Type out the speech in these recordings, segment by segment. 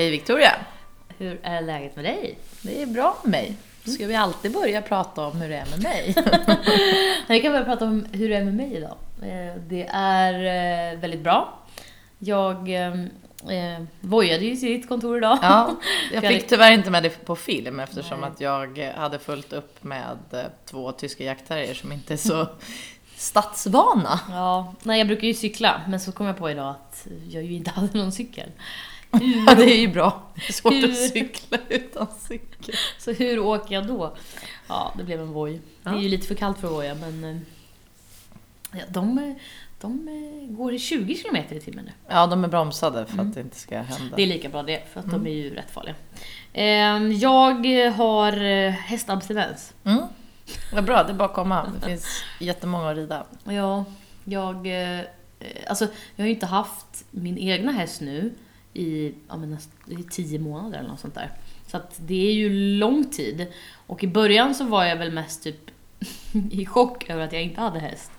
Hej Victoria! Hur är läget med dig? Det är bra med mig. Ska vi alltid börja prata om hur det är med mig? Vi kan börja prata om hur det är med mig idag. Eh, Det är eh, väldigt bra. Jag eh, eh, vojade ju i sitt kontor idag. ja, jag fick tyvärr inte med det på film eftersom Nej. att jag hade fullt upp med två tyska jaktterrier som inte är så stadsvana. Ja, nej, jag brukar ju cykla, men så kom jag på idag att jag ju inte hade någon cykel. Hur, Ja, det är ju bra. Det är svårt Hur- att cykla utan cykel. Så hur åker jag då? Ja, det blev en voj. Det är Ja. ju lite för kallt för att voja, men eh, ja, de, de eh, går i 20 km i timmen nu. Ja, de är bromsade för Mm. att det inte ska hända. Det är lika bra det, för att Mm. de är ju rätt farliga. Ehm, Jag har eh, hästabstinens. Mm. Vad bra, det är bara att komma. Det finns jättemånga att rida. Ja, jag... Alltså, jag har ju inte haft min egna häst nu i, ja, men i tio månader eller något sånt där. Så att det är ju lång tid. Och i början så var jag väl mest typ i chock över att jag inte hade häst.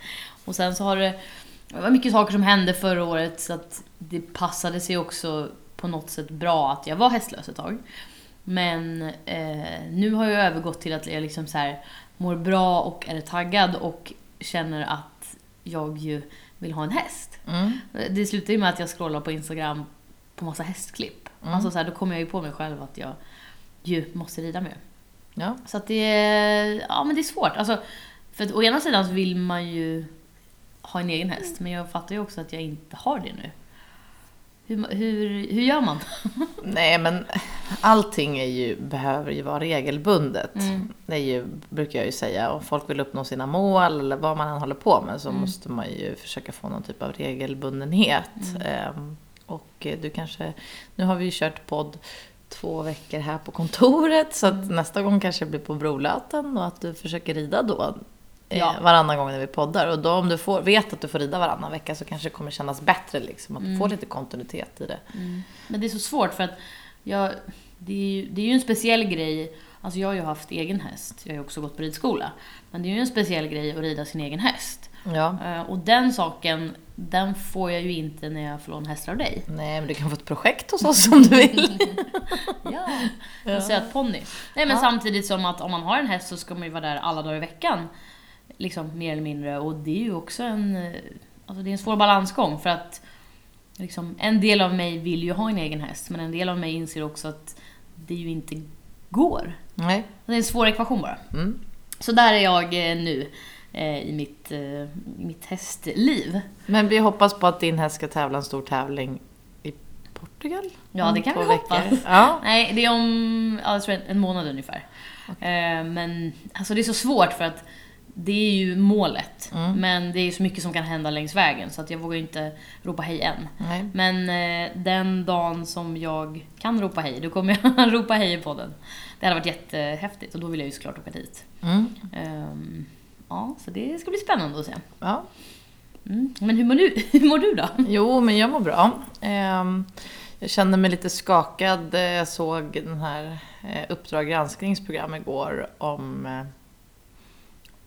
Och sen så har det, det var mycket saker som hände förra året så att det passade sig också på något sätt bra att jag var hästlös ett tag. Men eh, nu har jag övergått till att jag liksom så här mår bra och är taggad och känner att jag ju vill ha en häst. Mm. Det slutar ju med att jag scrollar på Instagram på massa hästklipp. Mm. Alltså så här, då kommer jag ju på mig själv att jag ju måste rida mer. Ja. Så att det är, ja men det är svårt. Alltså, för att å ena sidan så vill man ju ha en egen häst, men jag fattar ju också att jag inte har det nu. Hur, hur, hur gör man? Nej, men allting är ju, behöver ju vara regelbundet. Mm. Det är ju, brukar jag ju säga. Om folk vill uppnå sina mål eller vad man än håller på med så Mm. måste man ju försöka få någon typ av regelbundenhet. Mm. Och eh, du kanske, nu har vi ju kört podd två veckor här på kontoret så att Mm. nästa gång kanske det blir på Brolöten och att du försöker rida då. eh, Ja. Varannan gång när vi poddar. Och då om du får, vet att du får rida varannan vecka så kanske det kommer kännas bättre liksom. Att du Mm. får lite kontinuitet i det. Men det är så svårt för att jag, det, är ju, det är ju en speciell grej. Alltså jag har ju haft egen häst. Jag har ju också gått på ridskola. Men det är ju en speciell grej att rida sin egen häst. Ja. Eh, Och den saken, den får jag ju inte när jag får låna hästar av dig. Nej, men du kan få ett projekt hos oss om du vill. Ja. En söt ponny. Nej men Ja. samtidigt som att om man har en häst så ska man ju vara där alla dagar i veckan. Liksom mer eller mindre. Och det är ju också en, eh, alltså det är en svår balansgång för att liksom, en del av mig vill ju ha en egen häst men en del av mig inser också att det ju inte går. Nej. Det är en svår ekvation bara. Mm. Så där är jag eh, nu i mitt, eh, i mitt hästliv. Men vi hoppas på att din häst ska tävla en stor tävling i Portugal? Ja, det kan vi hoppas. Ja. Nej, det är om ja, jag tror en månad ungefär. Eh, men alltså det är så svårt för att det är ju målet. Mm. Men det är så mycket som kan hända längs vägen så att jag vågar inte ropa hej än. Nej. Men eh, den dagen som jag kan ropa hej, då kommer jag ropa hej på den. Det hade varit jättehäftigt och då vill jag ju såklart åka dit. Mm. Ehm, ja, så det ska bli spännande att se. Ja. Mm. Men hur mår, du? hur mår du då? Jo, men jag mår bra. Ehm, Jag kände mig lite skakad. Jag såg den här eh, Uppdrag granskningsprogram igår om eh,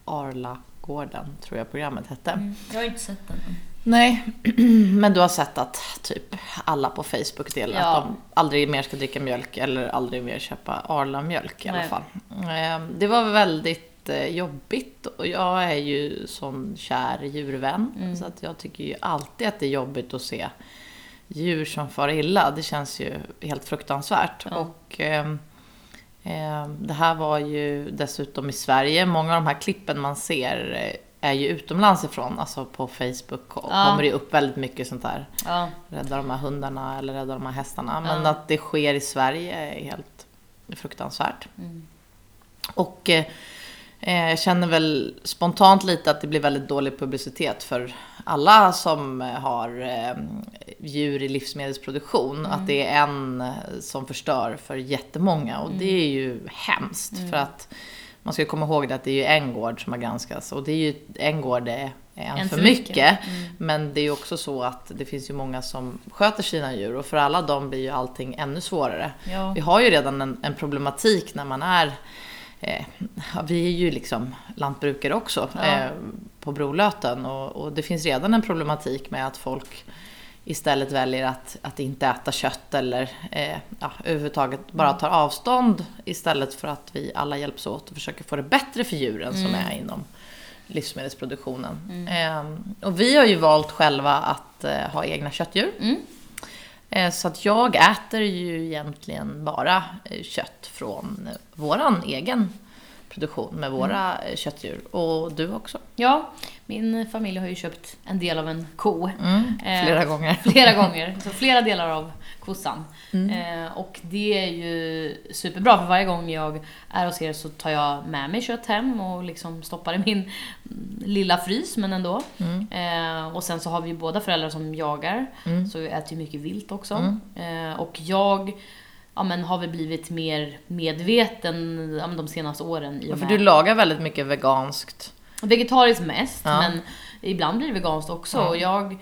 Arlagården, tror jag programmet hette. Jag har inte sett den. Nej, men du har sett att typ alla på Facebook delar Ja. att de aldrig mer ska dricka mjölk eller aldrig mer köpa Arla-mjölk i alla Nej. fall. Eh, Det var väldigt eh, jobbigt och jag är ju sån kär djurvän Mm. så att jag tycker ju alltid att det är jobbigt att se djur som far illa. Det känns ju helt fruktansvärt. Ja. Och ehm, det här var ju dessutom i Sverige. Många av de här klippen man ser eh, är ju utomlands ifrån. Alltså på Facebook och Ja. kommer det upp väldigt mycket sånt här. Ja. Rädda de här hundarna eller rädda de här hästarna. Men Ja. att det sker i Sverige är helt fruktansvärt. Mm. Och eh, eh, jag känner väl spontant lite att det blir väldigt dålig publicitet för alla som eh, har eh, djur i livsmedelsproduktion. Att det är en eh, som förstör för jättemånga och det är ju hemskt. För att man ska komma ihåg det att det är ju en gård som har granskats och det är ju en gård det är en, för, mycket. Men det är ju också så att det finns ju många som sköter sina djur och för alla dem blir ju allting ännu svårare. Ja. Vi har ju redan en, en problematik när man är eh, ja, vi är ju liksom lantbrukare också Ja. eh, på Brolöten och, och det finns redan en problematik med att folk istället väljer att, att inte äta kött eller eh, ja, överhuvudtaget bara tar avstånd istället för att vi alla hjälps åt och försöker få det bättre för djuren som är inom livsmedelsproduktionen. Eh, och vi har ju valt själva att eh, ha egna köttdjur. Eh, Så att jag äter ju egentligen bara eh, kött från eh, våran egen produktion med våra eh, köttdjur. Och du också? Ja, min familj har ju köpt en del av en ko. Eh, Flera gånger. Flera gånger. Så flera delar av kossan. Mm. Eh, och det är ju superbra för varje gång jag är hos er så tar jag med mig kött hem och liksom stoppar i min mm, lilla frys, men ändå. Mm. Eh, och sen så har vi ju båda föräldrar som jagar, så vi äter ju mycket vilt också. Mm. Eh, och jag ja, men har väl blivit mer medveten ja, men de senaste åren i Ja, för med du lagar väldigt mycket veganskt. Vegetariskt mest, Ja. men ibland blir det veganskt också. Och jag,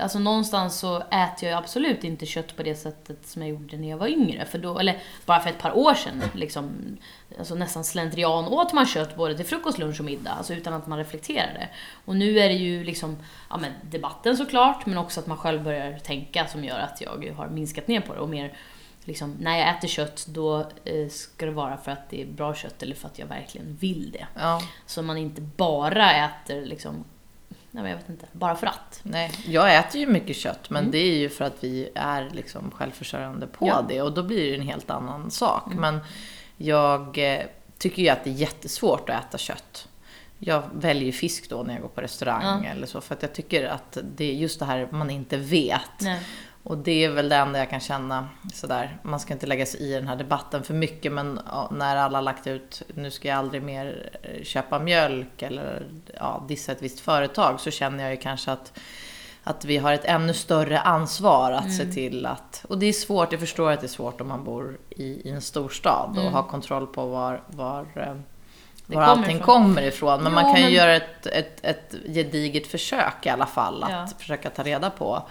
alltså någonstans så äter jag absolut inte kött på det sättet som jag gjorde när jag var yngre. För då, eller bara för ett par år sedan, liksom, alltså nästan slentrian åt man kött både till frukost, lunch och middag, alltså utan att man reflekterade. Och nu är det ju liksom, ja men debatten såklart, men också att man själv börjar tänka som gör att jag har minskat ner på det och mer Liksom, när jag äter kött, då eh, ska det vara för att det är bra kött eller för att jag verkligen vill det. Ja, Så man inte bara äter liksom, nej jag vet inte, bara för att. nej. Jag äter ju mycket kött, men det är ju för att vi är liksom självförsörjande på Ja. det och då blir det en helt annan sak. Men jag eh, tycker ju att det är jättesvårt att äta kött. Jag väljer fisk då när jag går på restaurang eller så, för att jag tycker att det är just det här man inte vet. Nej. Och det är väl det enda jag kan känna sådär. Man ska inte lägga sig i den här debatten för mycket men ja, när alla har lagt ut nu ska jag aldrig mer eh, köpa mjölk eller ja, dissa ett visst företag så känner jag ju kanske att att vi har ett ännu större ansvar att Mm. se till att, och det är svårt, jag förstår att det är svårt om man bor i, i en storstad och har kontroll på var, var, eh, Mm. Det var kommer allting ifrån. kommer ifrån. Men Jo, man kan ju men- göra ett, ett, ett gediget försök i alla fall att Ja. försöka ta reda på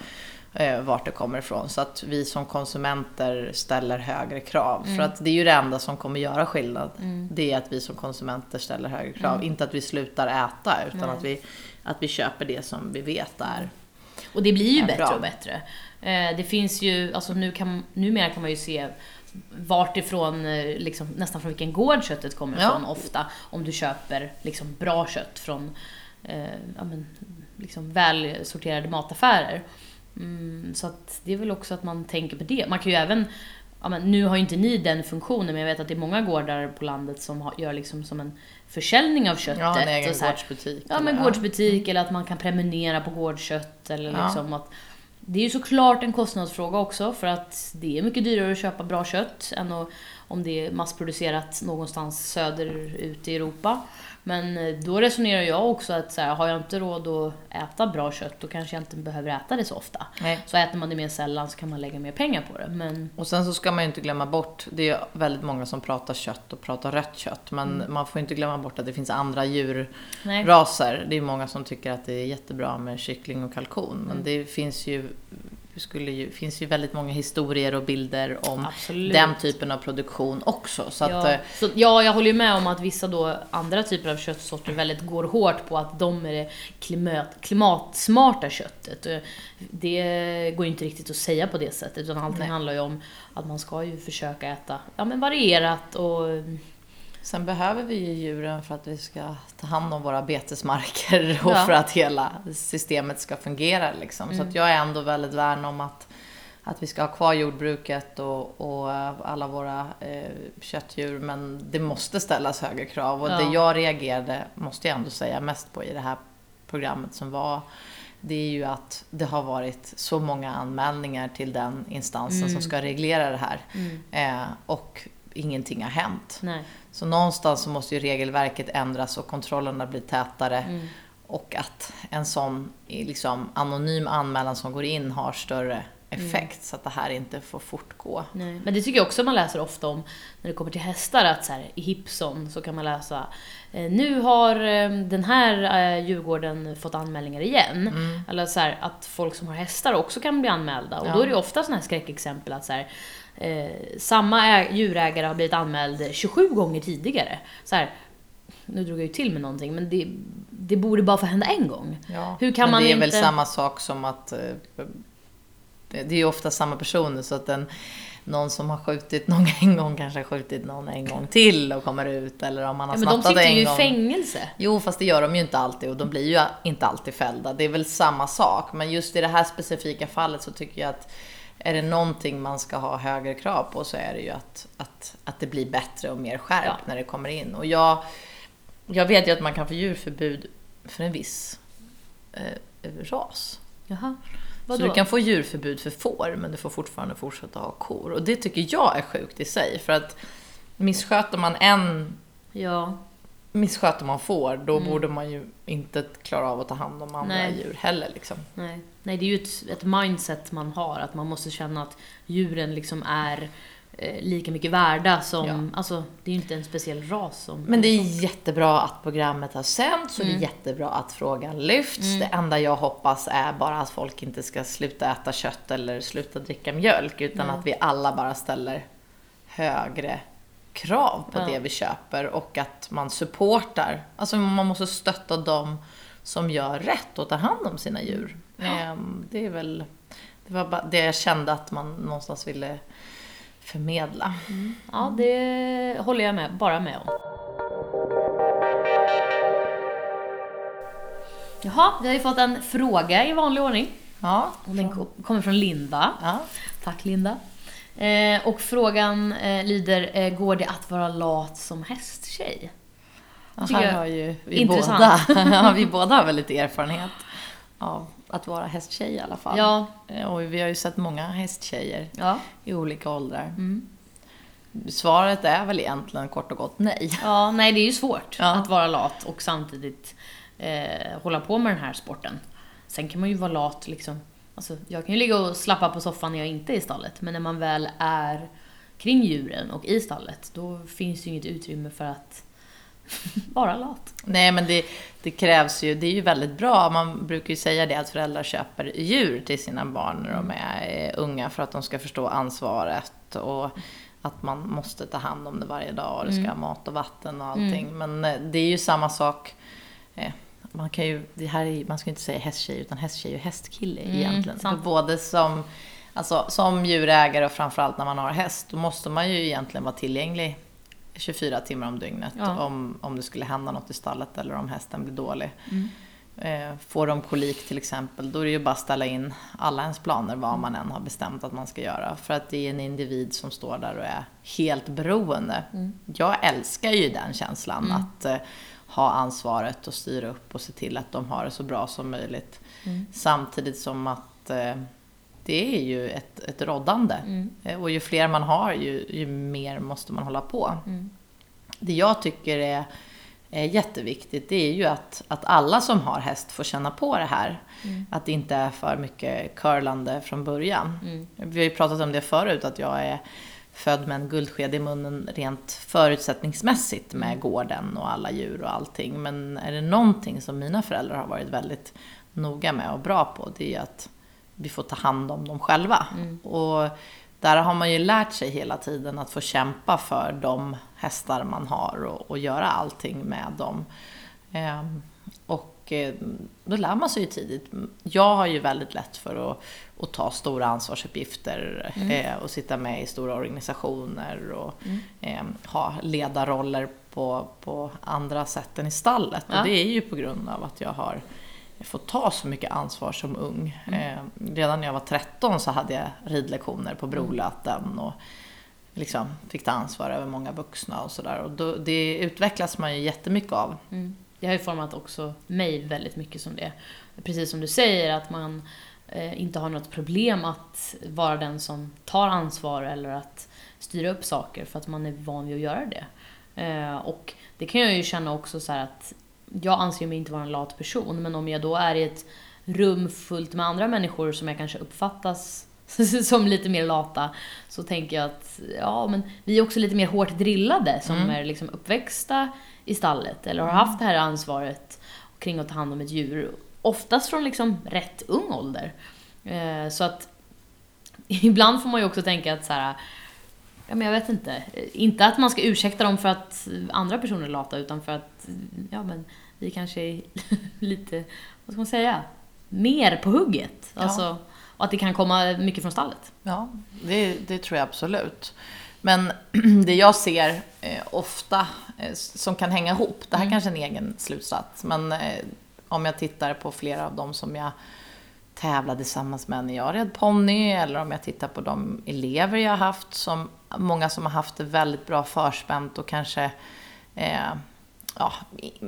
eh, vart det kommer ifrån. Så att vi som konsumenter ställer högre krav. Mm. För att det är ju det enda som kommer göra skillnad. Det är att vi som konsumenter ställer högre krav. Mm. Inte att vi slutar äta utan att vi, att vi köper det som vi vet är Och det blir ju bättre bra. och bättre. Eh, det finns ju, alltså nu kan, numera kan man ju se vart ifrån, eh, liksom, nästan från vilken gård köttet kommer Ja. ifrån ofta. Om du köper liksom, bra kött från eh, ja, men, liksom, välsorterade mataffärer. Mm, så att det är väl också att man tänker på det. Man kan ju även Ja, men nu har ju inte ni den funktionen, men jag vet att det är många gårdar på landet som har, gör liksom som en försäljning av köttet. Ja, en egen så här- gårdsbutik. Ja, men eller- gårdsbutik eller att man kan prenumerera på gårdskött. Eller Ja. liksom att, det är ju såklart en kostnadsfråga också för att det är mycket dyrare att köpa bra kött än att, om det är massproducerat någonstans söderut i Europa. Men eh, då resonerar jag också att så här, har jag inte råd att äta bra kött då kanske jag inte behöver äta det så ofta. Nej. Så äter man det mer sällan så kan man lägga mer pengar på det. Men Och sen så ska man ju inte glömma bort, det är väldigt många som pratar kött och pratar rött kött. Men man får inte glömma bort att det finns andra djurraser. Det är många som tycker att det är jättebra med kyckling och kalkon. Men det finns ju, skulle ju, finns ju väldigt många historier och bilder om Absolut. den typen av produktion också. Så att, Ja, eh, så, ja, jag håller ju med om att vissa då andra typer av köttsorter väldigt går hårt på att de är det klimat, klimatsmarta köttet. Och Det går ju inte riktigt att säga på det sättet, utan allting Nej. handlar ju om att man ska ju försöka äta ja, men varierat och Sen behöver vi ju djuren för att vi ska ta hand om våra betesmarker och Ja. för att hela systemet ska fungera. Liksom. Så Mm. att jag är ändå väldigt värn om att, att vi ska ha kvar jordbruket och, och eh, alla våra eh, köttdjur. Men det måste ställas högre krav. Och Ja. det jag reagerade, måste jag ändå säga, mest på i det här programmet som var det är ju att det har varit så många anmälningar till den instansen Mm. som ska reglera det här. Eh, och ingenting har hänt. nej. Så någonstans så måste ju regelverket ändras och kontrollerna bli tätare. Mm. Och att en sån liksom, anonym anmälan som går in har större effekt så att det här inte får fortgå. Nej. Men det tycker jag också man läser ofta om när det kommer till hästar, att så här, i Hipson så kan man läsa eh, nu har eh, den här eh, Djurgården fått anmälningar igen. Eller så här, att folk som har hästar också kan bli anmälda. Och Ja. då är det ofta sådana här skräckexempel att så här, eh, samma djurägare har blivit anmäld 27 gånger tidigare. Så här, nu drog jag ju till med någonting, men det, det borde bara få hända en gång. Ja. Hur kan Men man det är inte... väl samma sak som att eh, det är ju ofta samma personer så att den, någon som har skjutit någon en gång kanske har skjutit någon en gång till och kommer ut eller om man har Ja, men de snattat sitter en ju i gång. fängelse. Jo, fast det gör de ju inte alltid och de blir ju inte alltid fällda. Det är väl samma sak. Men just i det här specifika fallet så tycker jag att är det någonting man ska ha högre krav på så är det ju att, att, att det blir bättre och mer skärpt Ja. när det kommer in. Och jag, jag vet ju att man kan få djurförbud för en viss eh, ras. Jaha. Så du kan få djurförbud för får, men du får fortfarande fortsätta ha kor. Och det tycker jag är sjukt i sig. För att missköter man en Ja. Missköter man får, då borde man ju inte klara av att ta hand om andra Nej. djur heller. Liksom. Nej. Nej, det är ju ett, ett mindset man har, att man måste känna att djuren liksom är eh, lika mycket värda som... Ja. Alltså, det är ju inte en speciell ras som... Men det är jättebra att programmet har sänts och Mm. det är jättebra att frågan lyfts. Det enda jag hoppas är bara att folk inte ska sluta äta kött eller sluta dricka mjölk, utan att vi alla bara ställer högre krav på Ja. det vi köper och att man supportar. Alltså man måste stötta dem som gör rätt och tar hand om sina djur. Ehm, Det är väl det, var bara det jag kände att man någonstans ville förmedla. Ja, det håller jag med, bara med om. Jaha, vi har ju fått en fråga i vanlig ordning. Ja, Och den ko- kommer från Linda. ja. Tack Linda. Eh, och frågan eh, lyder, eh, går det att vara lat som hästtjej? Ja, här har ju vi intressant. båda, ja, vi båda har väl lite erfarenhet av att vara hästtjej i alla fall. Ja, Eh, Och vi har ju sett många hästtjejer ja. i olika åldrar. Mm. Svaret är väl egentligen kort och gott nej. Ja, nej det är ju svårt Ja. att vara lat och samtidigt eh, hålla på med den här sporten. Sen kan man ju vara lat liksom. Alltså, jag kan ju ligga och slappa på soffan när jag inte är i stallet. Men när man väl är kring djuren och i stallet, då finns det ju inget utrymme för att vara lat. Nej, men det, det krävs ju, det är ju väldigt bra. Man brukar ju säga det att föräldrar köper djur till sina barn när de är eh, unga för att de ska förstå ansvaret och att man måste ta hand om det varje dag och det ska ha mat och vatten och allting. Men eh, det är ju samma sak. Man kan ju, det här är, man ska inte säga hästtjej utan hästtjej och hästkille Mm, egentligen. Sant. både som, alltså, som djurägare och framförallt när man har häst, då måste man ju egentligen vara tillgänglig 24 timmar om dygnet Ja. om, om det skulle hända något i stallet eller om hästen blir dålig. Mm. Eh, får de kolik till exempel, då är det ju bara att ställa in alla ens planer vad man än har bestämt att man ska göra. För att det är en individ som står där och är helt beroende. Mm. Jag älskar ju den känslan att eh, ha ansvaret och styra upp och se till att de har det så bra som möjligt. Mm. Samtidigt som att eh, det är ju ett, ett roddande. Mm. Eh, Och ju fler man har, ju, ju mer måste man hålla på. Mm. Det jag tycker är, är jätteviktigt, det är ju att, att alla som har häst får känna på det här. Mm. Att det inte är för mycket curlande från början. Mm. Vi har ju pratat om det förut, att jag är född med en guldsked i munnen rent förutsättningsmässigt med gården och alla djur och allting. Men är det någonting som mina föräldrar har varit väldigt noga med och bra på, det är att vi får ta hand om dem själva. Mm. Och där har man ju lärt sig hela tiden att få kämpa för de hästar man har och, och göra allting med dem. Ehm, och eh, då lär man sig ju tidigt. Jag har ju väldigt lätt för att, att ta stora ansvarsuppgifter eh, och sitta med i stora organisationer och eh, ha ledarroller på, på andra sätt än i stallet. Ja. Och det är ju på grund av att jag har fått ta så mycket ansvar som ung. Eh, redan när jag var 13 så hade jag ridlektioner på Brolöten och liksom fick ta ansvar över många vuxna och sådär. Och då, det utvecklas man ju jättemycket av. Mm. Det har ju format också mig väldigt mycket som det. Precis som du säger, att man inte har något problem att vara den som tar ansvar eller att styra upp saker för att man är van vid att göra det. Eh, och det kan jag ju känna också så här att jag anser mig inte vara en lat person, men om jag då är i ett rum fullt med andra människor som jag kanske uppfattas som lite mer lata, så tänker jag att ja, men vi är också lite mer hårt drillade som är liksom uppväxta i stallet eller har haft det här ansvaret kring att ta hand om ett djur. Oftast från liksom rätt ung ålder. Eh, så att ibland får man ju också tänka att så här, ja men jag vet inte, inte att man ska ursäkta dem för att andra personer är lata utan för att, ja men vi kanske är lite, vad ska man säga, mer på hugget. Ja. Alltså Och att det kan komma mycket från stallet. Ja, det, det tror jag absolut. Men det jag ser eh, ofta eh, som kan hänga ihop, det här Mm. kanske är en egen slutsats, men eh, om jag tittar på flera av dem som jag tävlade tillsammans med när jag red ponny eller om jag tittar på de elever jag har haft, som, många som har haft det väldigt bra förspänt och kanske eh, ja,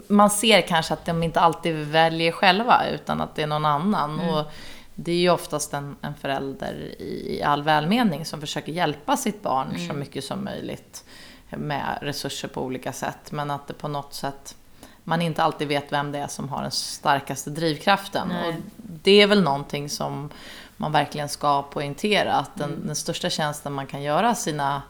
man ser kanske att de inte alltid väljer själva utan att det är någon annan. Och det är ju oftast en, en förälder i, i all välmening som försöker hjälpa sitt barn så mycket som möjligt med resurser på olika sätt. Men att det på något sätt man inte alltid vet vem det är som har den starkaste drivkraften. Nej. Och det är väl någonting som man verkligen ska poängtera. Att den, den största tjänsten man kan göra sina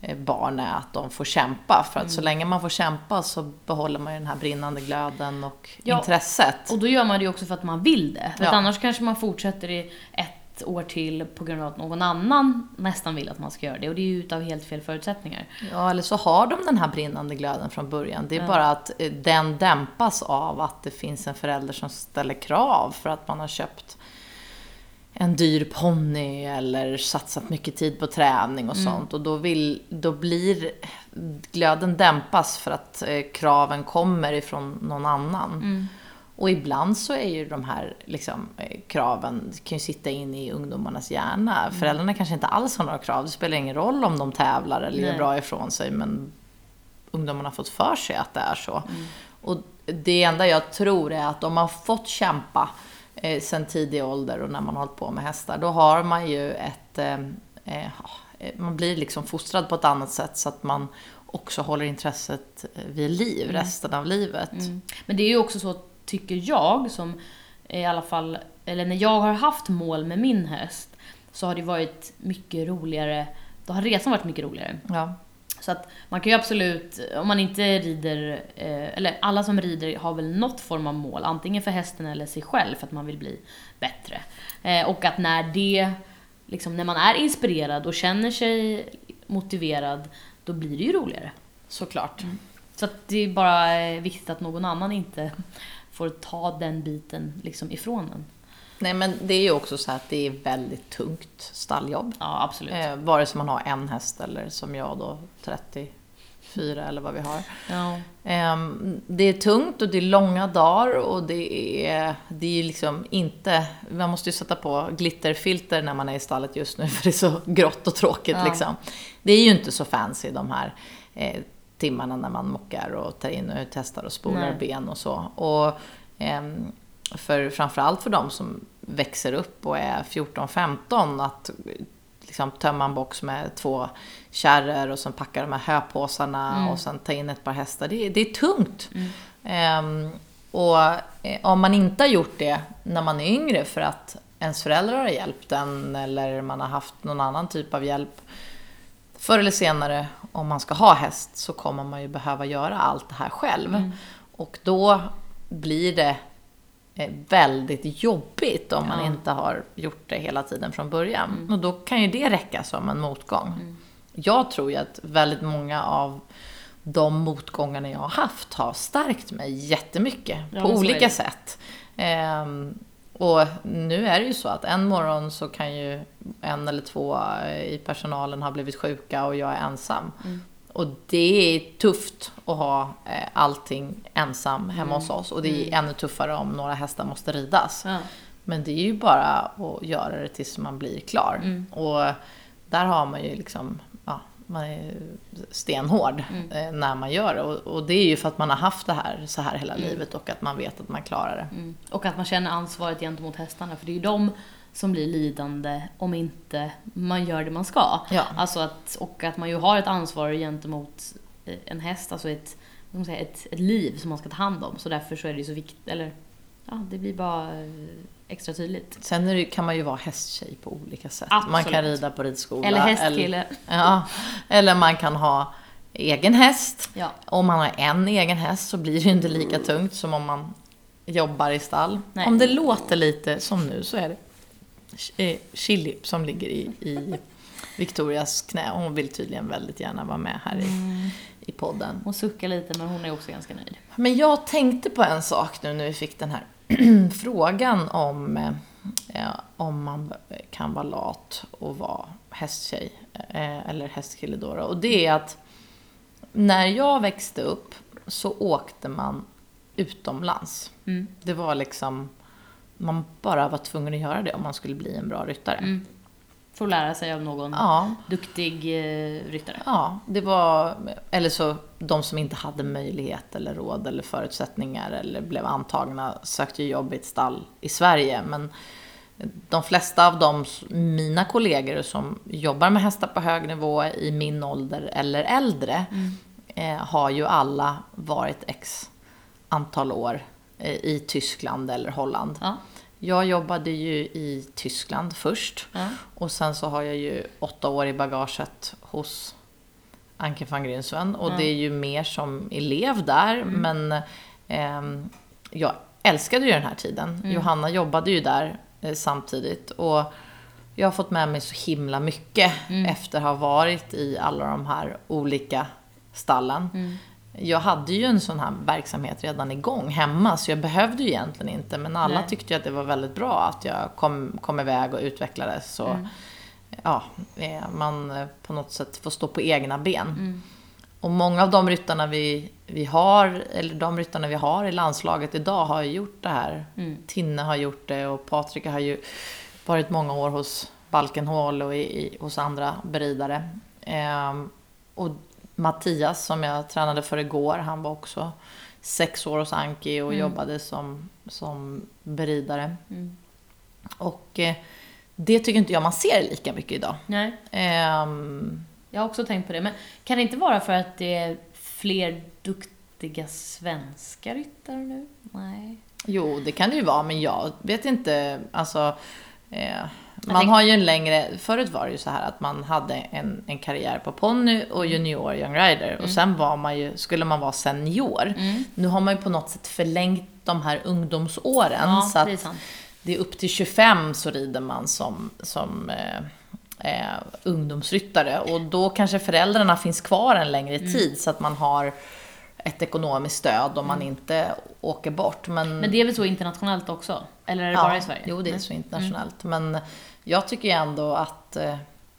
eh, barn är att de får kämpa. För att så länge man får kämpa så behåller man ju den här brinnande glöden och Ja, intresset. Och då gör man det ju också för att man vill det. Ja. annars kanske man fortsätter i ett år till på grund av att någon annan nästan vill att man ska göra det. Och det är ju utav helt fel förutsättningar. Ja, eller så har de den här brinnande glöden från början. Det är bara att eh, den dämpas av att det finns en förälder som ställer krav för att man har köpt en dyr ponny eller satsat mycket tid på träning och sånt. Och då, vill, då blir glöden dämpas för att eh, kraven kommer ifrån någon annan. Och ibland så är ju de här liksom, eh, kraven, kan ju sitta in i ungdomarnas hjärna. Föräldrarna kanske inte alls har några krav. Det spelar ingen roll om de tävlar eller gör Nej. bra ifrån sig. Men ungdomarna har fått för sig att det är så. Och det enda jag tror är att om man fått kämpa eh, sen tidig ålder och när man har hållit på med hästar, då har man ju ett... Eh, eh, ja, man blir liksom fostrad på ett annat sätt så att man också håller intresset eh, vid liv resten av livet. Men det är ju också så, tycker jag, som i alla fall, eller när jag har haft mål med min häst, så har det varit mycket roligare, då har resan varit mycket roligare. Ja. Så att man kan ju absolut, om man inte rider, eh, eller alla som rider har väl något form av mål, antingen för hästen eller sig själv för att man vill bli bättre. Eh, och att när det, liksom när man är inspirerad och känner sig motiverad, då blir det ju roligare. Såklart. Så att det är bara eh, viktigt att någon annan inte får ta den biten liksom ifrån en. Nej men det är ju också så att det är väldigt tungt stalljobb. Ja, absolut. Eh, vare sig man har en häst eller som jag då 34 eller vad vi har. Ja. Ehm, Det är tungt och det är långa dagar och det är, det är liksom inte... Man måste ju sätta på glitterfilter när man är i stallet just nu för det är så grått och tråkigt Ja. liksom. Det är ju inte så fancy de här eh, timmarna när man mockar och tar in och testar och spolar Nej. ben och så. Och ehm, för, framförallt för de som växer upp och är 14-15 att liksom tömma en box med två kärror och sen packa de här höpåsarna och sen ta in ett par hästar. Det, är- det är tungt. Ehm, och eh, om man inte har gjort det när man är yngre för att ens föräldrar har hjälpt en eller man har haft någon annan typ av hjälp. Förr eller senare, om man ska ha häst, så kommer man ju behöva göra allt det här själv. Och då blir det eh, väldigt jobbigt om man Ja. inte har gjort det hela tiden från början. Och då kan ju det räcka som en motgång. Jag tror ju att väldigt många av de motgångarna jag har haft har stärkt mig jättemycket Ja, på olika sätt. Och nu är det ju så att en morgon så kan ju en eller två i personalen ha blivit sjuka och jag är ensam. Och det är tufft att ha eh, allting ensam hemma hos oss. Och det är ännu tuffare om några hästar måste ridas. Ja. Men det är ju bara att göra det tills man blir klar. Mm. Och där har man ju liksom, man är stenhård Mm. eh, när man gör det. Och, och det är ju för att man har haft det här så här hela livet och att man vet att man klarar det. Mm. Och att man känner ansvaret gentemot hästarna, för det är ju de som blir lidande om inte man gör det man ska. Ja. Alltså att, och att man ju har ett ansvar gentemot eh, en häst, alltså ett, säga, ett, ett liv som man ska ta hand om. Så därför så är det ju så viktigt, eller ja, det blir bara eh, extra tydligt. Sen det, kan man ju vara hästtjej på olika sätt. Man kan Absolut. rida på ridskola. Eller hästkille. ja, eller man kan ha egen häst. Ja. Om man har en egen häst så blir det ju inte lika tungt som om man jobbar i stall. Nej. Om det låter lite som nu så är det eh, Chili som ligger i, i Victorias knä. Hon vill tydligen väldigt gärna vara med här i, i podden. Hon suckar lite men hon är också ganska nöjd. Men jag tänkte på en sak nu när vi fick den här frågan om eh, eh, om man kan vara lat och vara hästtjej eh, eller hästkille då. Och det är att när jag växte upp så åkte man utomlands. Mm. Det var liksom, man bara var tvungen att göra det om man skulle bli en bra ryttare. Mm. Får lära sig av någon Ja, duktig eh, ryttare. ja, det var, eller så de som inte hade möjlighet eller råd eller förutsättningar eller blev antagna sökte ju jobb i ett stall i Sverige. Men de flesta av de, mina kollegor som jobbar med hästar på hög nivå i min ålder eller äldre, eh, har ju alla varit x antal år eh, i Tyskland eller Holland. Ja. Jag jobbade ju i Tyskland först Ja. och sen så har jag ju åtta år i bagaget hos Anke van Grinsven och Ja. det är ju mer som elev där men ehm, jag älskade ju den här tiden. Johanna jobbade ju där eh, samtidigt och jag har fått med mig så himla mycket efter att ha varit i alla de här olika stallen. Jag hade ju en sån här verksamhet redan igång hemma så jag behövde ju egentligen inte men alla Nej. tyckte ju att det var väldigt bra att jag kom, kom iväg och utvecklades. Så, ja, eh, man eh, på något sätt får stå på egna ben. Och många av de ryttarna vi, vi har, eller de ryttarna vi har i landslaget idag har ju gjort det här. Tinne har gjort det och Patrik har ju varit många år hos Balkenhol och i, i, hos andra beridare. Ehm, och Mattias som jag tränade för igår, han var också sex år hos Anki och jobbade som, som beridare. Mm. Och eh, det tycker inte jag man ser lika mycket idag. Nej, Ehm, jag har också tänkt på det. Men kan det inte vara för att det är fler duktiga svenska ryttare nu? Nej. Jo, det kan det ju vara, men jag vet inte. Alltså, eh, man tänk- har ju en längre... Förut var det ju så här att man hade en, en karriär på ponny och junior young rider. Mm. Och sen var man ju, skulle man vara senior. Nu har man ju på något sätt förlängt de här ungdomsåren. Ja, så att det är upp till 25 så rider man som, som eh, eh, ungdomsryttare. Och då kanske föräldrarna finns kvar en längre Mm. tid så att man har ett ekonomiskt stöd om man inte åker bort. Men, Men det är väl så internationellt också? Eller är det bara i Sverige? Jo, det är så internationellt. Men jag tycker ju ändå att... Eh,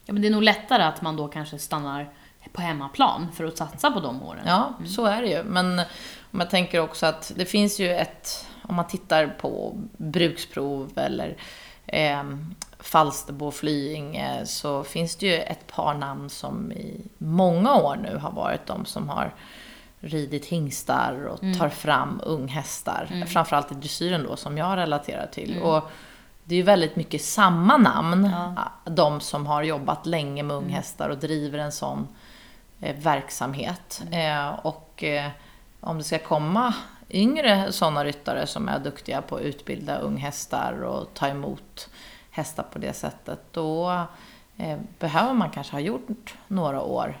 Ja, men det är nog lättare att man då kanske stannar på hemmaplan för att satsa på de åren. ja, så är det ju. Men om jag tänker också att det finns ju ett... Om man tittar på bruksprov eller eh, Falsterbo och Flyinge så finns det ju ett par namn som i många år nu har varit de som har ridit hingstar och tar fram unghästar. Framförallt i dressyren då som jag relaterar till. Och det är ju väldigt mycket samma namn. De som har jobbat länge med unghästar och driver en sån eh, verksamhet. Eh, och eh, om det ska komma yngre sådana ryttare som är duktiga på att utbilda unghästar och ta emot hästar på det sättet, då eh, behöver man kanske ha gjort några år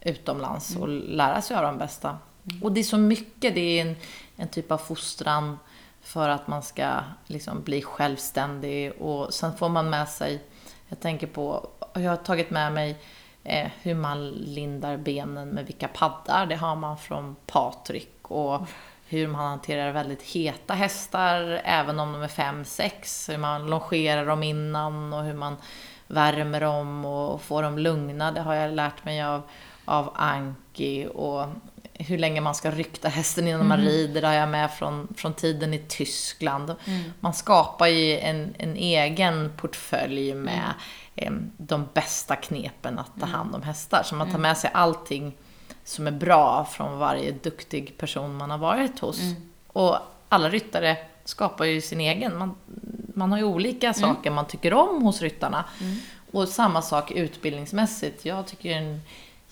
utomlands och lära sig av de bästa. Och det är så mycket, det är en, en typ av fostran för att man ska liksom bli självständig och sen får man med sig, jag tänker på, jag har tagit med mig eh, hur man lindar benen med vilka paddar, det har man från Patrik och hur man hanterar väldigt heta hästar, även om de är 5-6, hur man longerar dem innan och hur man värmer dem och får dem lugna. Det har jag lärt mig av, av Anki och hur länge man ska rykta hästen innan man rider, det har jag med från, från tiden i Tyskland. Man skapar ju en, en egen portfölj med eh, de bästa knepen att ta hand om hästar. Så man tar med sig allting som är bra från varje duktig person man har varit hos. Och alla ryttare skapar ju sin egen. Man, man har ju olika saker man tycker om hos ryttarna. Och samma sak utbildningsmässigt. Jag tycker det är en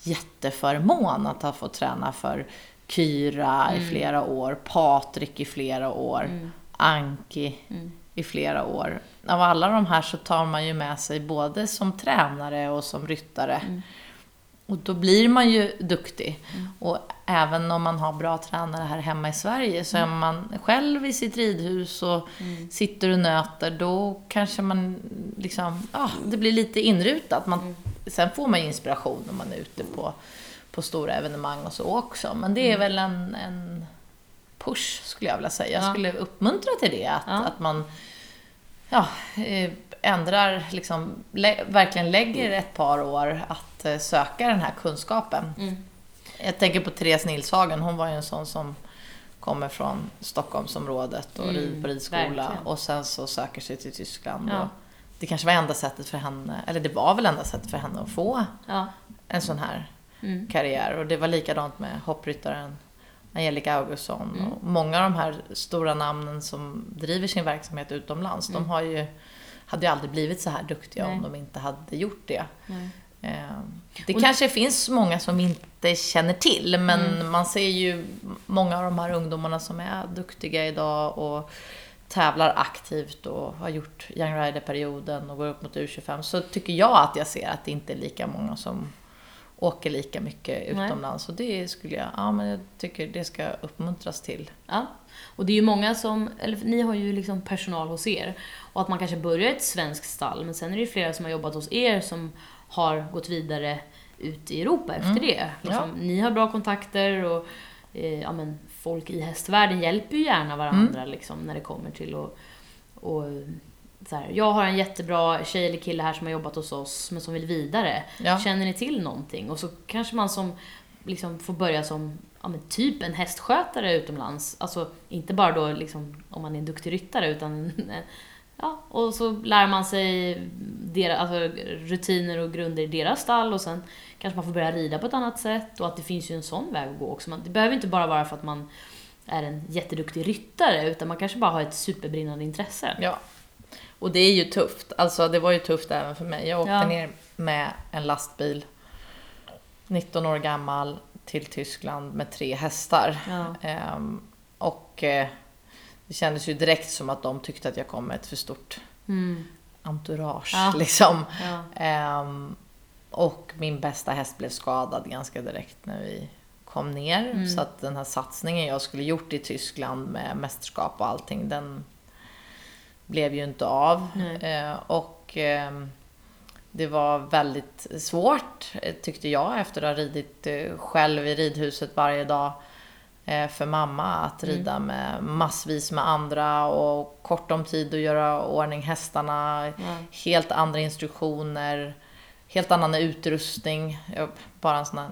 jätteförmån att ha fått träna för Kyra i flera år, Patrik i flera år, Anki i flera år. Av alla de här så tar man ju med sig både som tränare och som ryttare. Och då blir man ju duktig. Och även om man har bra tränare här hemma i Sverige så är man själv i sitt ridhus och sitter och nöter, då kanske man liksom, ja, det blir lite inrutat. Man, Sen får man ju inspiration när man är ute på, på stora evenemang och så också. Men det är väl en, en push skulle jag vilja säga. Jag Ja. skulle uppmuntra till det. Att, Ja. att man ja, eh, ändrar, liksom, lä verkligen lägger ett par år att eh, söka den här kunskapen. Mm. Jag tänker på Therese Nilshagen, hon var ju en sån som kommer från Stockholmsområdet och Mm, rid på ridskola verkligen. och sen så söker sig till Tyskland. Ja. Det kanske var enda sättet för henne, eller det var väl enda sättet för henne att få Ja. en sån här Mm. karriär. Och det var likadant med hoppryttaren Angelica Augustsson. Mm. Och många av de här stora namnen som driver sin verksamhet utomlands, de har ju, hade ju aldrig blivit så här duktiga om. Nej. de inte hade gjort det. Nej. Eh, Det Och- kanske finns många som inte känner till, men Mm. man ser ju många av de här ungdomarna som är duktiga idag och tävlar aktivt och har gjort Young Rider-perioden och går upp mot U25, så tycker jag att jag ser att det inte är lika många som åker lika mycket Nej. utomlands. Och det skulle jag, ja men jag tycker det ska uppmuntras till. Ja. Och det är ju många som, eller ni har ju liksom personal hos er. Och att man kanske börjar ett svenskt stall, men sen är det ju flera som har jobbat hos er som har gått vidare ut i Europa efter Mm. det. Liksom, Ni har bra kontakter och eh, ja, men folk i hästvärlden hjälper ju gärna varandra Mm. liksom, när det kommer till att och, så här, jag har en jättebra tjej eller kille här som har jobbat hos oss men som vill vidare. Ja. Känner ni till någonting? Och så kanske man som liksom får börja som ja, men typ en hästskötare utomlands. Alltså inte bara då liksom om man är en duktig ryttare utan ja, och så lär man sig deras, alltså, rutiner och grunder i deras stall och sen kanske man får börja rida på ett annat sätt och att det finns ju en sån väg att gå också. Man, det behöver inte bara vara för att man är en jätteduktig ryttare utan man kanske bara har ett superbrinnande intresse. Ja. Och det är ju tufft. Alltså det var ju tufft även för mig. Jag åkte Ja. ner med en lastbil, 19 år gammal, till Tyskland med tre hästar. Ja. Ehm, och eh, det kändes ju direkt som att de tyckte att jag kom med ett för stort Mm. entourage. Ja. Liksom. Ja. Ehm, och min bästa häst blev skadad ganska direkt när vi kom ner. Mm. Så att den här satsningen jag skulle gjort i Tyskland med mästerskap och allting, den blev ju inte av. Eh, och ehm, det var väldigt svårt, eh, tyckte jag, efter att ha ridit eh, själv i ridhuset varje dag eh, för mamma att Mm. rida med massvis med andra och kort om tid att göra ordning hästarna, Ja. helt andra instruktioner, helt annan utrustning. Jag, bara en sån här,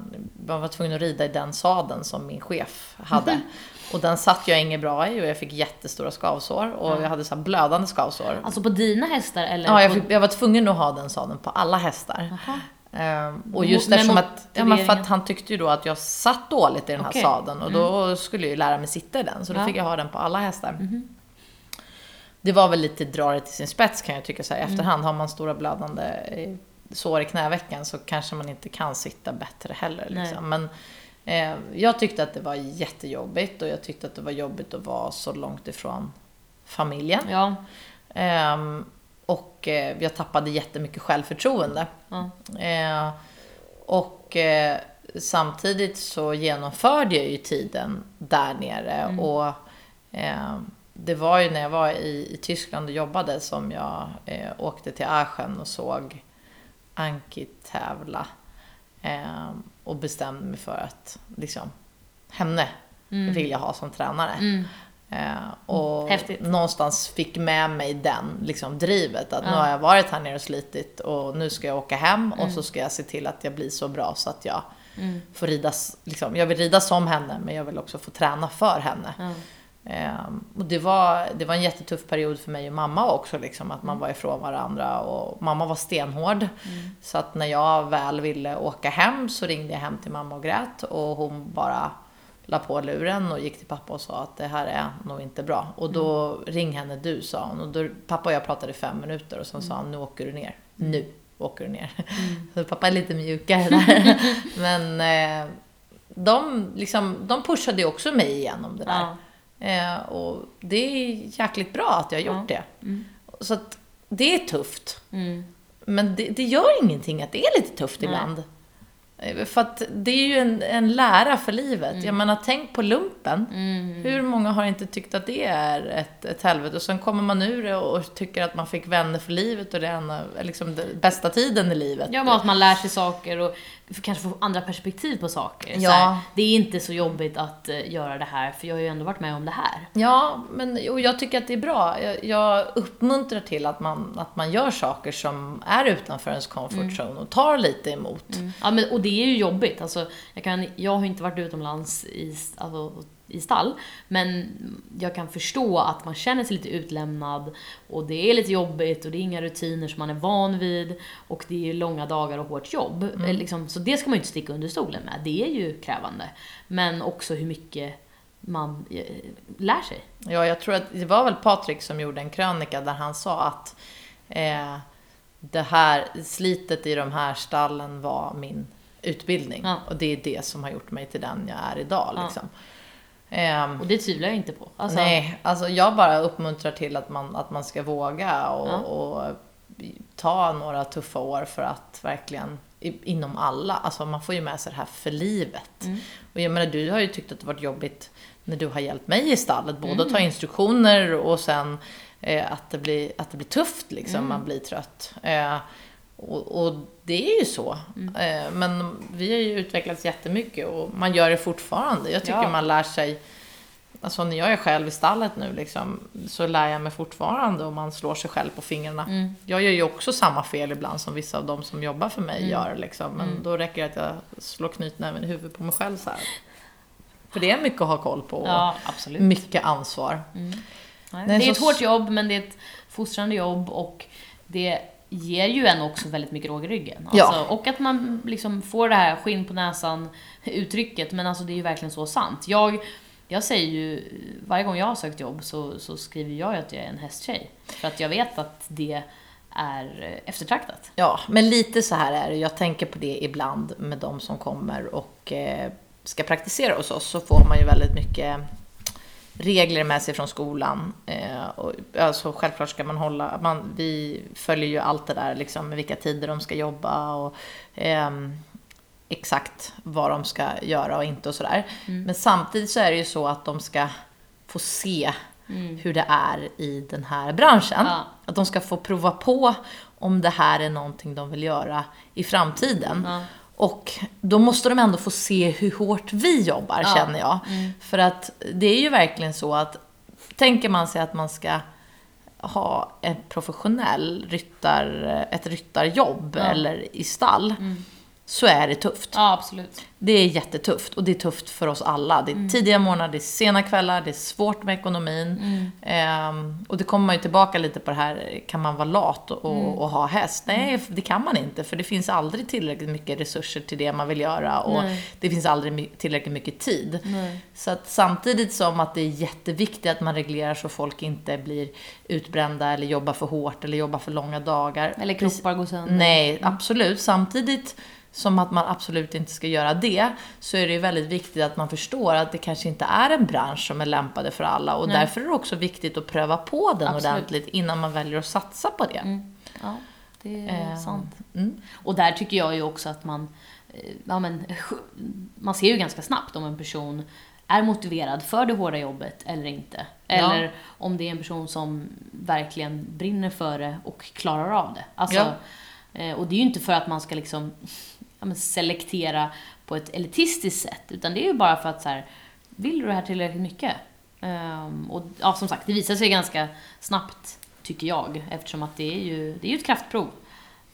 jag var tvungen att rida i den sadeln som min chef hade. Och den satt jag inget bra i och jag fick jättestora skavsår och Ja. jag hade så blödande skavsår. Alltså på dina hästar eller? Ja, jag, fick, jag var tvungen att ha den sadeln på alla hästar. Jaha. Ehm, och just eftersom att, ja, för att han tyckte ju då att jag satt dåligt i den här Okej. sadeln och då skulle jag ju lära mig sitta i den. Så då Ja. fick jag ha den på alla hästar. Det var väl lite dra det till sin spets kan jag tycka så här i efterhand. Har man stora blödande eh, sår i knävecken så kanske man inte kan sitta bättre heller. Liksom. Men jag tyckte att det var jättejobbigt och jag tyckte att det var jobbigt att vara så långt ifrån familjen. Ja. Ehm, och eh, jag tappade jättemycket självförtroende. ja. Eh, och eh, samtidigt så genomförde jag ju tiden där nere. Mm. Och eh, det var ju när jag var i, i Tyskland och jobbade som jag eh, åkte till Aachen och såg Anki tävla. Och bestämde mig för att liksom, henne Mm. vill jag ha som tränare. Mm. Eh, och Häftigt. någonstans fick med mig den liksom, drivet. Att nu Ja. har jag varit här nere och slitit och nu ska jag åka hem och Mm. så ska jag se till att jag blir så bra så att jag Mm. får rida, liksom, jag vill rida som henne men jag vill också få träna för henne. Ehm, och det var, det var en jättetuff period för mig och mamma också, liksom, att man Mm. var ifrån varandra och mamma var stenhård. Så att när jag väl ville åka hem så ringde jag hem till mamma och grät och hon bara la på luren och gick till pappa och sa att det här är nog inte bra. Och då ring henne du, sa hon. Och då, pappa och jag pratade i fem minuter och sen sa han nu åker du ner. Nu åker du ner. Så pappa är lite mjukare där. Men eh, de, liksom, de pushade ju också mig igenom det där. Ja. Eh, och det är jäkligt bra att jag har gjort det. Mm. Så att det är tufft. Mm. Men det, det gör ingenting att det är lite tufft Nej. ibland. Eh, För att det är ju en, en lära för livet. Jag menar, tänk på lumpen. Hur många har inte tyckt att det är ett, ett helvete? Och sen kommer man ur det och tycker att man fick vänner för livet och det är en liksom, den bästa tiden i livet. Ja, men att man lär sig saker och kanske får andra perspektiv på saker. Ja. här, det är inte så jobbigt att eh, göra det här, för jag har ju ändå varit med om det här. Ja, men och jag tycker att det är bra. Jag, jag uppmuntrar till att man, att man gör saker som är utanför ens comfort zone och tar lite emot. Ja, men, och det är ju jobbigt. Alltså, jag, kan, jag har inte varit utomlands i, alltså, i stall, men jag kan förstå att man känner sig lite utlämnad och det är lite jobbigt och det är inga rutiner som man är van vid och det är långa dagar och hårt jobb. Eh, Liksom, så det ska man ju inte sticka under stolen med. Det är ju krävande. Men också hur mycket man eh, lär sig. Ja, jag tror att det var väl Patrik som gjorde en krönika där han sa att eh, det här slitet i de här stallen var min utbildning. Ja. Och det är det som har gjort mig till den jag är idag. Ja. Liksom. Ehm, Och det tvivlar jag inte på. Alltså, Nej, alltså jag bara uppmuntrar till att man, att man ska våga och, Ja. och ta några tuffa år för att verkligen inom alla, alltså man får ju med sig det här för livet. Mm. Och jag menar, du har ju tyckt att det varit jobbigt när du har hjälpt mig i stallet, både Mm. att ta instruktioner och sen eh, att, det blir, att det blir tufft liksom, Mm. man blir trött. Eh, och, och det är ju så. Mm. Eh, men vi har ju utvecklats jättemycket och man gör det fortfarande. Jag tycker Ja. man lär sig Alltså när jag är själv i stallet nu liksom, så lär jag mig fortfarande och man slår sig själv på fingrarna. Mm. Jag gör ju också samma fel ibland som vissa av de som jobbar för mig Mm. gör. Liksom. Men Mm. då räcker det att jag slår knytnäven i huvudet på mig själv så här. För det är mycket att ha koll på och Ja, mycket ansvar. Nej, Nej, det är ett hårt jobb, men det är ett fostrande jobb och det ger ju en också väldigt mycket råg i ryggen. Ja. Alltså, Och att man liksom får det här skinn på näsan uttrycket, men alltså det är ju verkligen så sant. Jag, jag säger ju, varje gång jag har sökt jobb så, så skriver jag ju att jag är en hästtjej. För att jag vet att det är eftertraktat. Ja, men lite så här är det. Jag tänker på det ibland med de som kommer och eh, ska praktisera hos oss. Så får man ju väldigt mycket regler med sig från skolan. Eh, och, alltså, självklart ska man hålla, man, vi följer ju allt det där liksom med vilka tider de ska jobba och ehm, exakt vad de ska göra och inte och sådär. Men samtidigt så är det ju så att de ska få se hur det är i den här branschen. Ja. Att de ska få prova på om det här är någonting de vill göra i framtiden. Ja. Och då måste de ändå få se hur hårt vi jobbar, Ja. känner jag. För att det är ju verkligen så att tänker man sig att man ska ha en professionell ryttar, ett ryttarjobb Ja. eller i stall, så är det tufft. Ja, absolut. Det är jättetufft och det är tufft för oss alla. Det är tidiga morgnar, det är sena kvällar, det är svårt med ekonomin. Ehm, och det kommer man ju tillbaka lite på det här, kan man vara lat och, och, och ha häst? Nej, det kan man inte för det finns aldrig tillräckligt mycket resurser till det man vill göra och Nej. det finns aldrig tillräckligt mycket tid. Nej. Så att samtidigt som att det är jätteviktigt att man reglerar så folk inte blir utbrända eller jobbar för hårt eller jobbar för långa dagar. Eller kroppar går sönder. Nej, absolut. Samtidigt som att man absolut inte ska göra det, så är det ju väldigt viktigt att man förstår att det kanske inte är en bransch som är lämpade för alla. Och Nej. därför är det också viktigt att pröva på den Absolut. ordentligt innan man väljer att satsa på det. Mm. Ja, det är Ehm, sant. Mm. Och där tycker jag ju också att man, eh, ja men, man ser ju ganska snabbt om en person är motiverad för det hårda jobbet eller inte. Eller om det är en person som verkligen brinner för det och klarar av det. Alltså, Ja. eh, Och det är ju inte för att man ska liksom ja, men selektera på ett elitistiskt sätt, utan det är ju bara för att så här, vill du det här tillräckligt mycket? Um, och ja, som sagt, det visar sig ganska snabbt, tycker jag, eftersom att det är ju, det är ju ett kraftprov.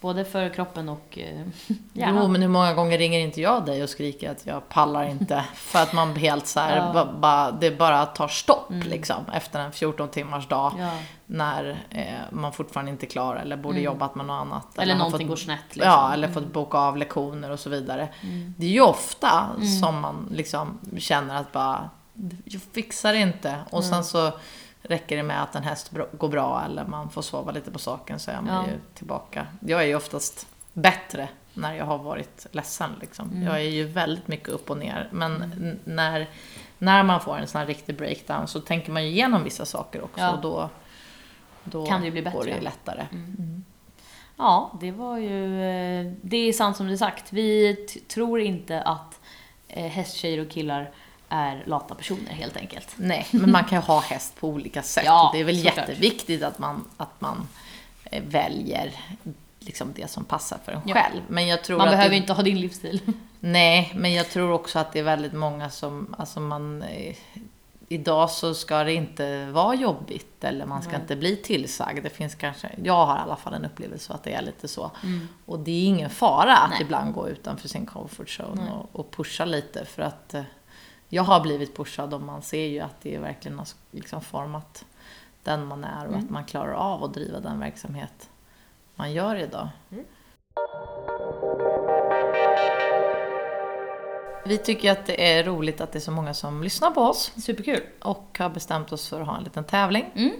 Både för kroppen och eh, hjärnan. Jo, men hur många gånger ringer inte jag dig och skriker att jag pallar inte? För att man helt så här, Ja. ba, ba, det bara tar stopp liksom efter en 14 timmars dag. Ja. När eh, man fortfarande inte är klar eller borde jobbat med något annat. Eller har någonting fått, går snett. Liksom. Ja, eller fått boka av lektioner och så vidare. Det är ju ofta som man liksom känner att bara, jag fixar det inte. Och sen så räcker det med att en häst går bra eller man får sova lite på saken så är man Ja. ju tillbaka. Jag är ju oftast bättre när jag har varit ledsen. Liksom. Jag är ju väldigt mycket upp och ner. Men n- när, när man får en sån här riktig breakdown så tänker man ju igenom vissa saker också. Ja. Och då, då Kan det ju bli går det bättre. ju lättare. Ja, det var ju... eh, Det är sant som du sagt. Vi tror inte att eh, hästtjejer och killar är lata personer helt enkelt. Nej, men man kan ju ha häst på olika sätt. Ja, och det är väl såklart. jätteviktigt att man, att man eh, väljer liksom det som passar för en Ja. själv. Men jag tror Man att behöver det, inte ha din livsstil. Nej, men jag tror också att det är väldigt många som, alltså man, eh, idag så ska det inte vara jobbigt eller man ska Nej. inte bli tillsagd. Det finns kanske, jag har i alla fall en upplevelse att det är lite så. Mm. Och det är ingen fara att Nej. ibland gå utanför sin comfort zone och, och pusha lite för att eh, jag har blivit pushad och man ser ju att det verkligen har liksom format den man är och Mm. att man klarar av att driva den verksamhet man gör idag. Mm. Vi tycker att det är roligt att det är så många som lyssnar på oss Superkul. och har bestämt oss för att ha en liten tävling. Mm.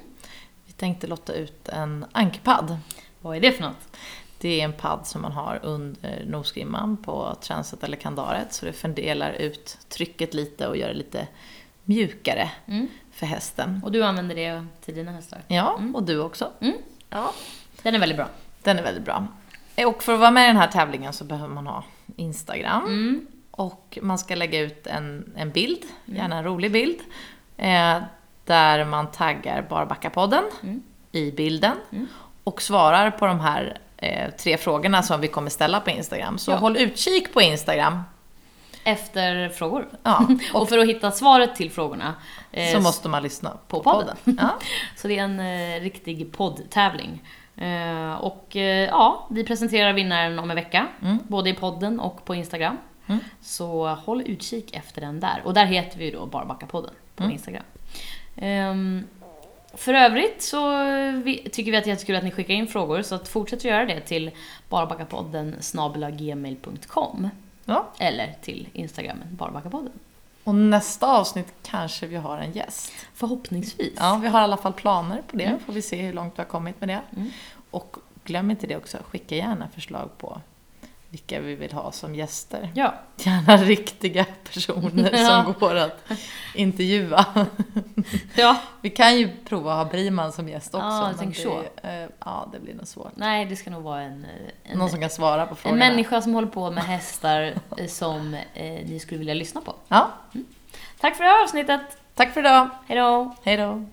Vi tänkte lotta ut en ankerpadd. Vad är det för något? Det är en padd som man har under nosgrimman på transet eller kandaret så det fördelar ut trycket lite och gör det lite mjukare Mm. för hästen. Och du använder det till dina hästar? Ja, och du också. Mm. Ja. Den är väldigt bra. Den är väldigt bra. Och för att vara med i den här tävlingen så behöver man ha Instagram. Mm. Och man ska lägga ut en, en bild, gärna en rolig bild, eh, där man taggar Barbackapodden Mm. i bilden Mm. och svarar på de här eh, tre frågorna som vi kommer ställa på Instagram. Så Ja. håll utkik på Instagram. Efter frågor. Ja, Och för att hitta svaret till frågorna eh, så måste man lyssna på podden. podden. Ja. Så det är en eh, riktig poddtävling. Eh, och eh, ja, vi presenterar vinnaren om en vecka. Mm. Både i podden och på Instagram. Mm. Så håll utkik efter den där. Och där heter vi ju då Barbackapodden på Mm. Instagram. Ehm, för övrigt så vi, tycker vi att det är jättekul att ni skickar in frågor. Så att fortsätt att göra det till barbackapodden snabelagmail.com ja. Eller till Instagramen Barbackapodden. Och nästa avsnitt kanske vi har en gäst. Förhoppningsvis. Ja, vi har i alla fall planer på det. Mm. Får vi se hur långt vi har kommit med det. Mm. Och glöm inte det också, skicka gärna förslag på vilka vi vill ha som gäster. Ja, Gärna riktiga personer Ja. som går att intervjua. ja. Vi kan ju prova att ha Briman som gäst också. Ja, men tänker det, så. eh, ja, det blir nog svårt. Nej, det ska nog vara en, eh, en, Någon som kan svara på en frågorna. människa som håller på med hästar eh, som eh, ni skulle vilja lyssna på. Ja, Tack för det här avsnittet. tack för idag. Hej då! Hej då.